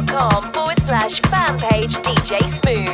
facebook.com forward slash fan page DJ Smooth.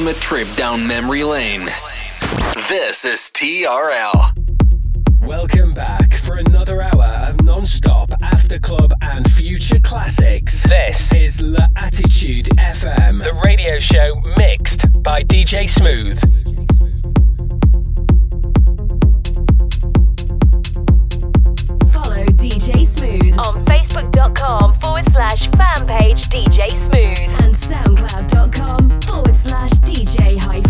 Ultimate trip down memory lane. This is TRL. Welcome back for another hour of non-stop after club and future classics. This is La Attitude FM, the radio show mixed by DJ Smooth. Follow DJ Smooth on Facebook.com forward slash fan page DJ Smooth and SoundCloud.com forward slash DJ hyphen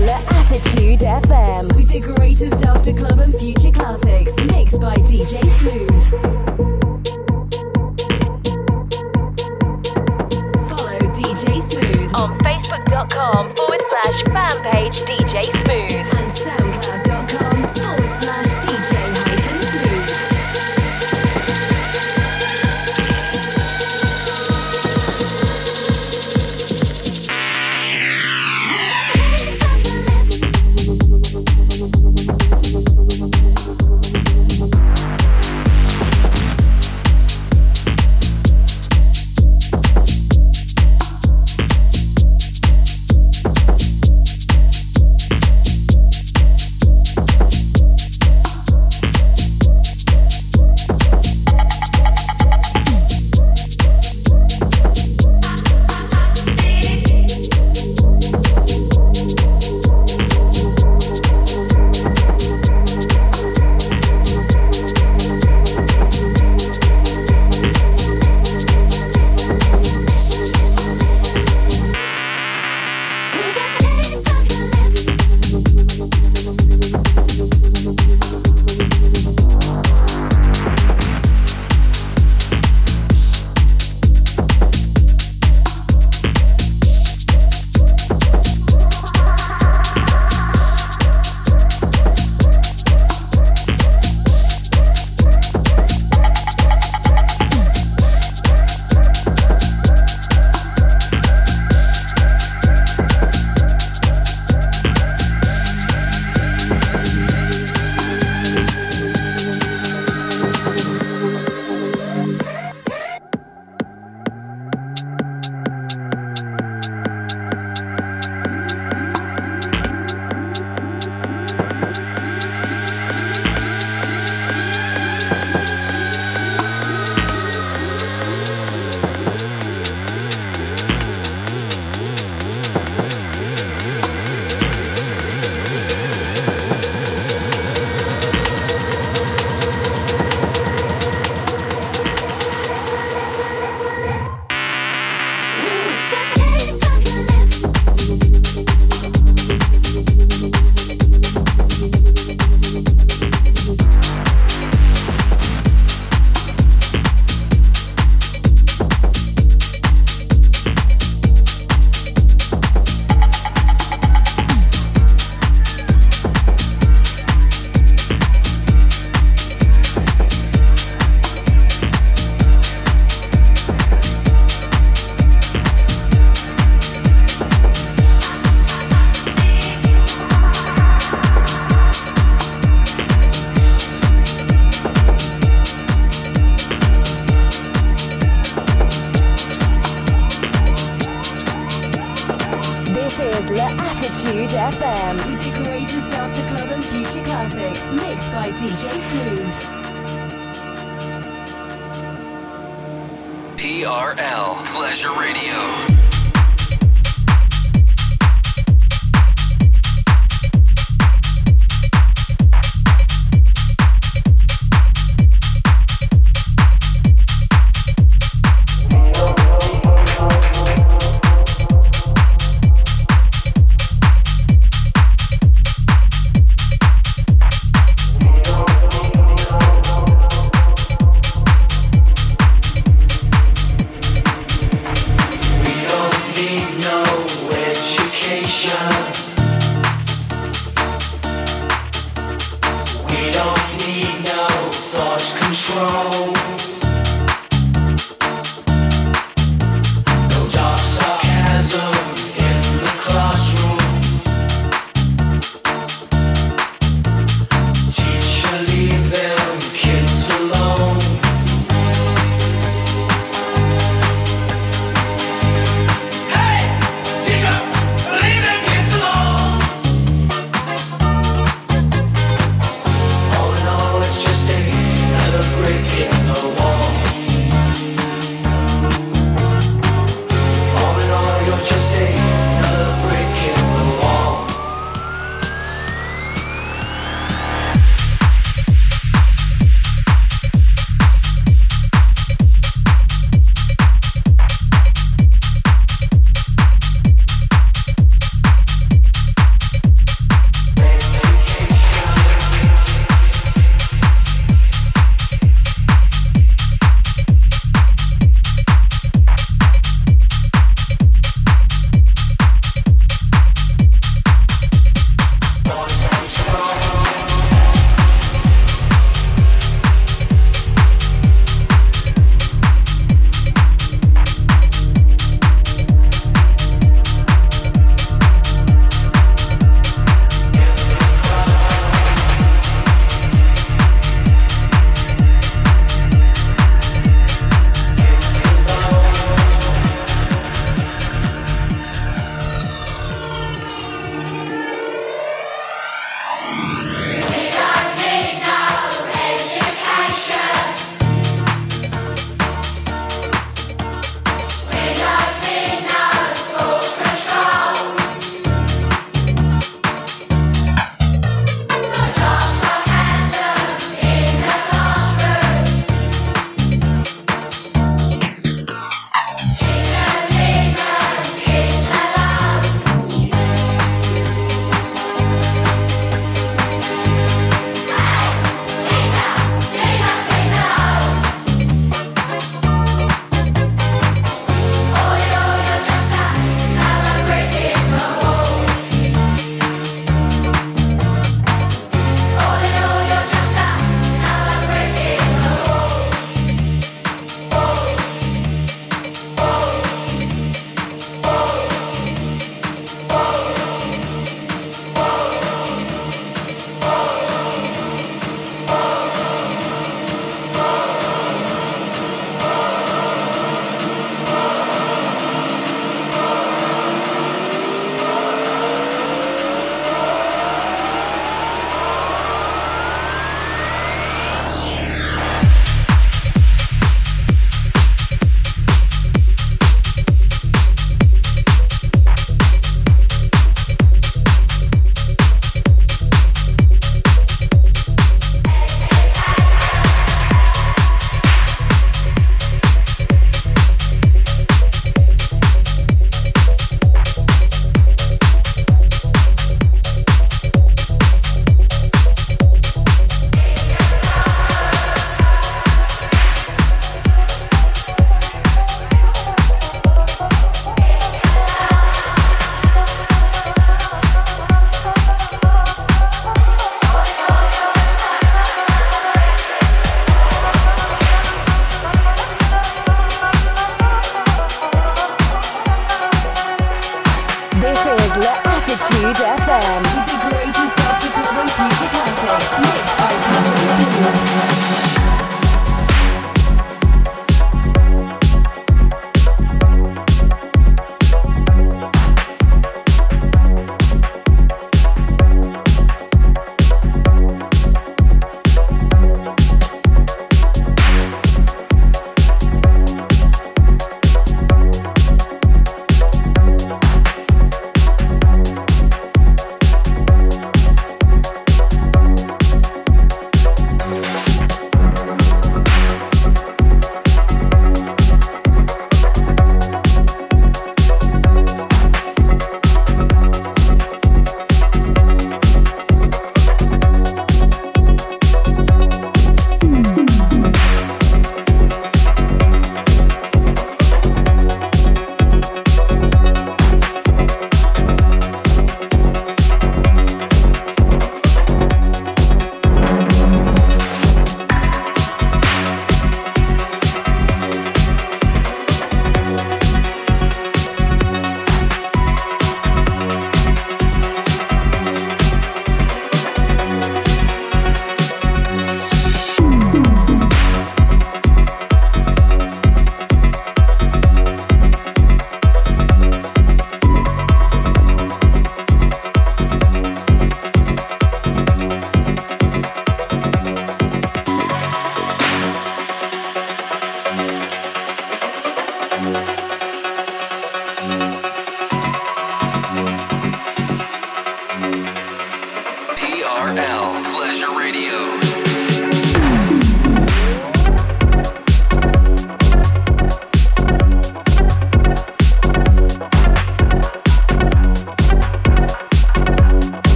Mixler Attitude FM with the greatest after club and future classics mixed by DJ Smooth. Follow DJ Smooth on Facebook.com forward slash fan page DJ Smooth. And SoundCloud.com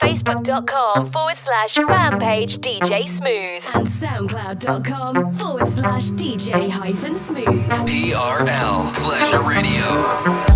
facebook.com forward slash fan page DJ Smooth and soundcloud.com forward slash DJ hyphen smooth. TRL Pleasure Radio.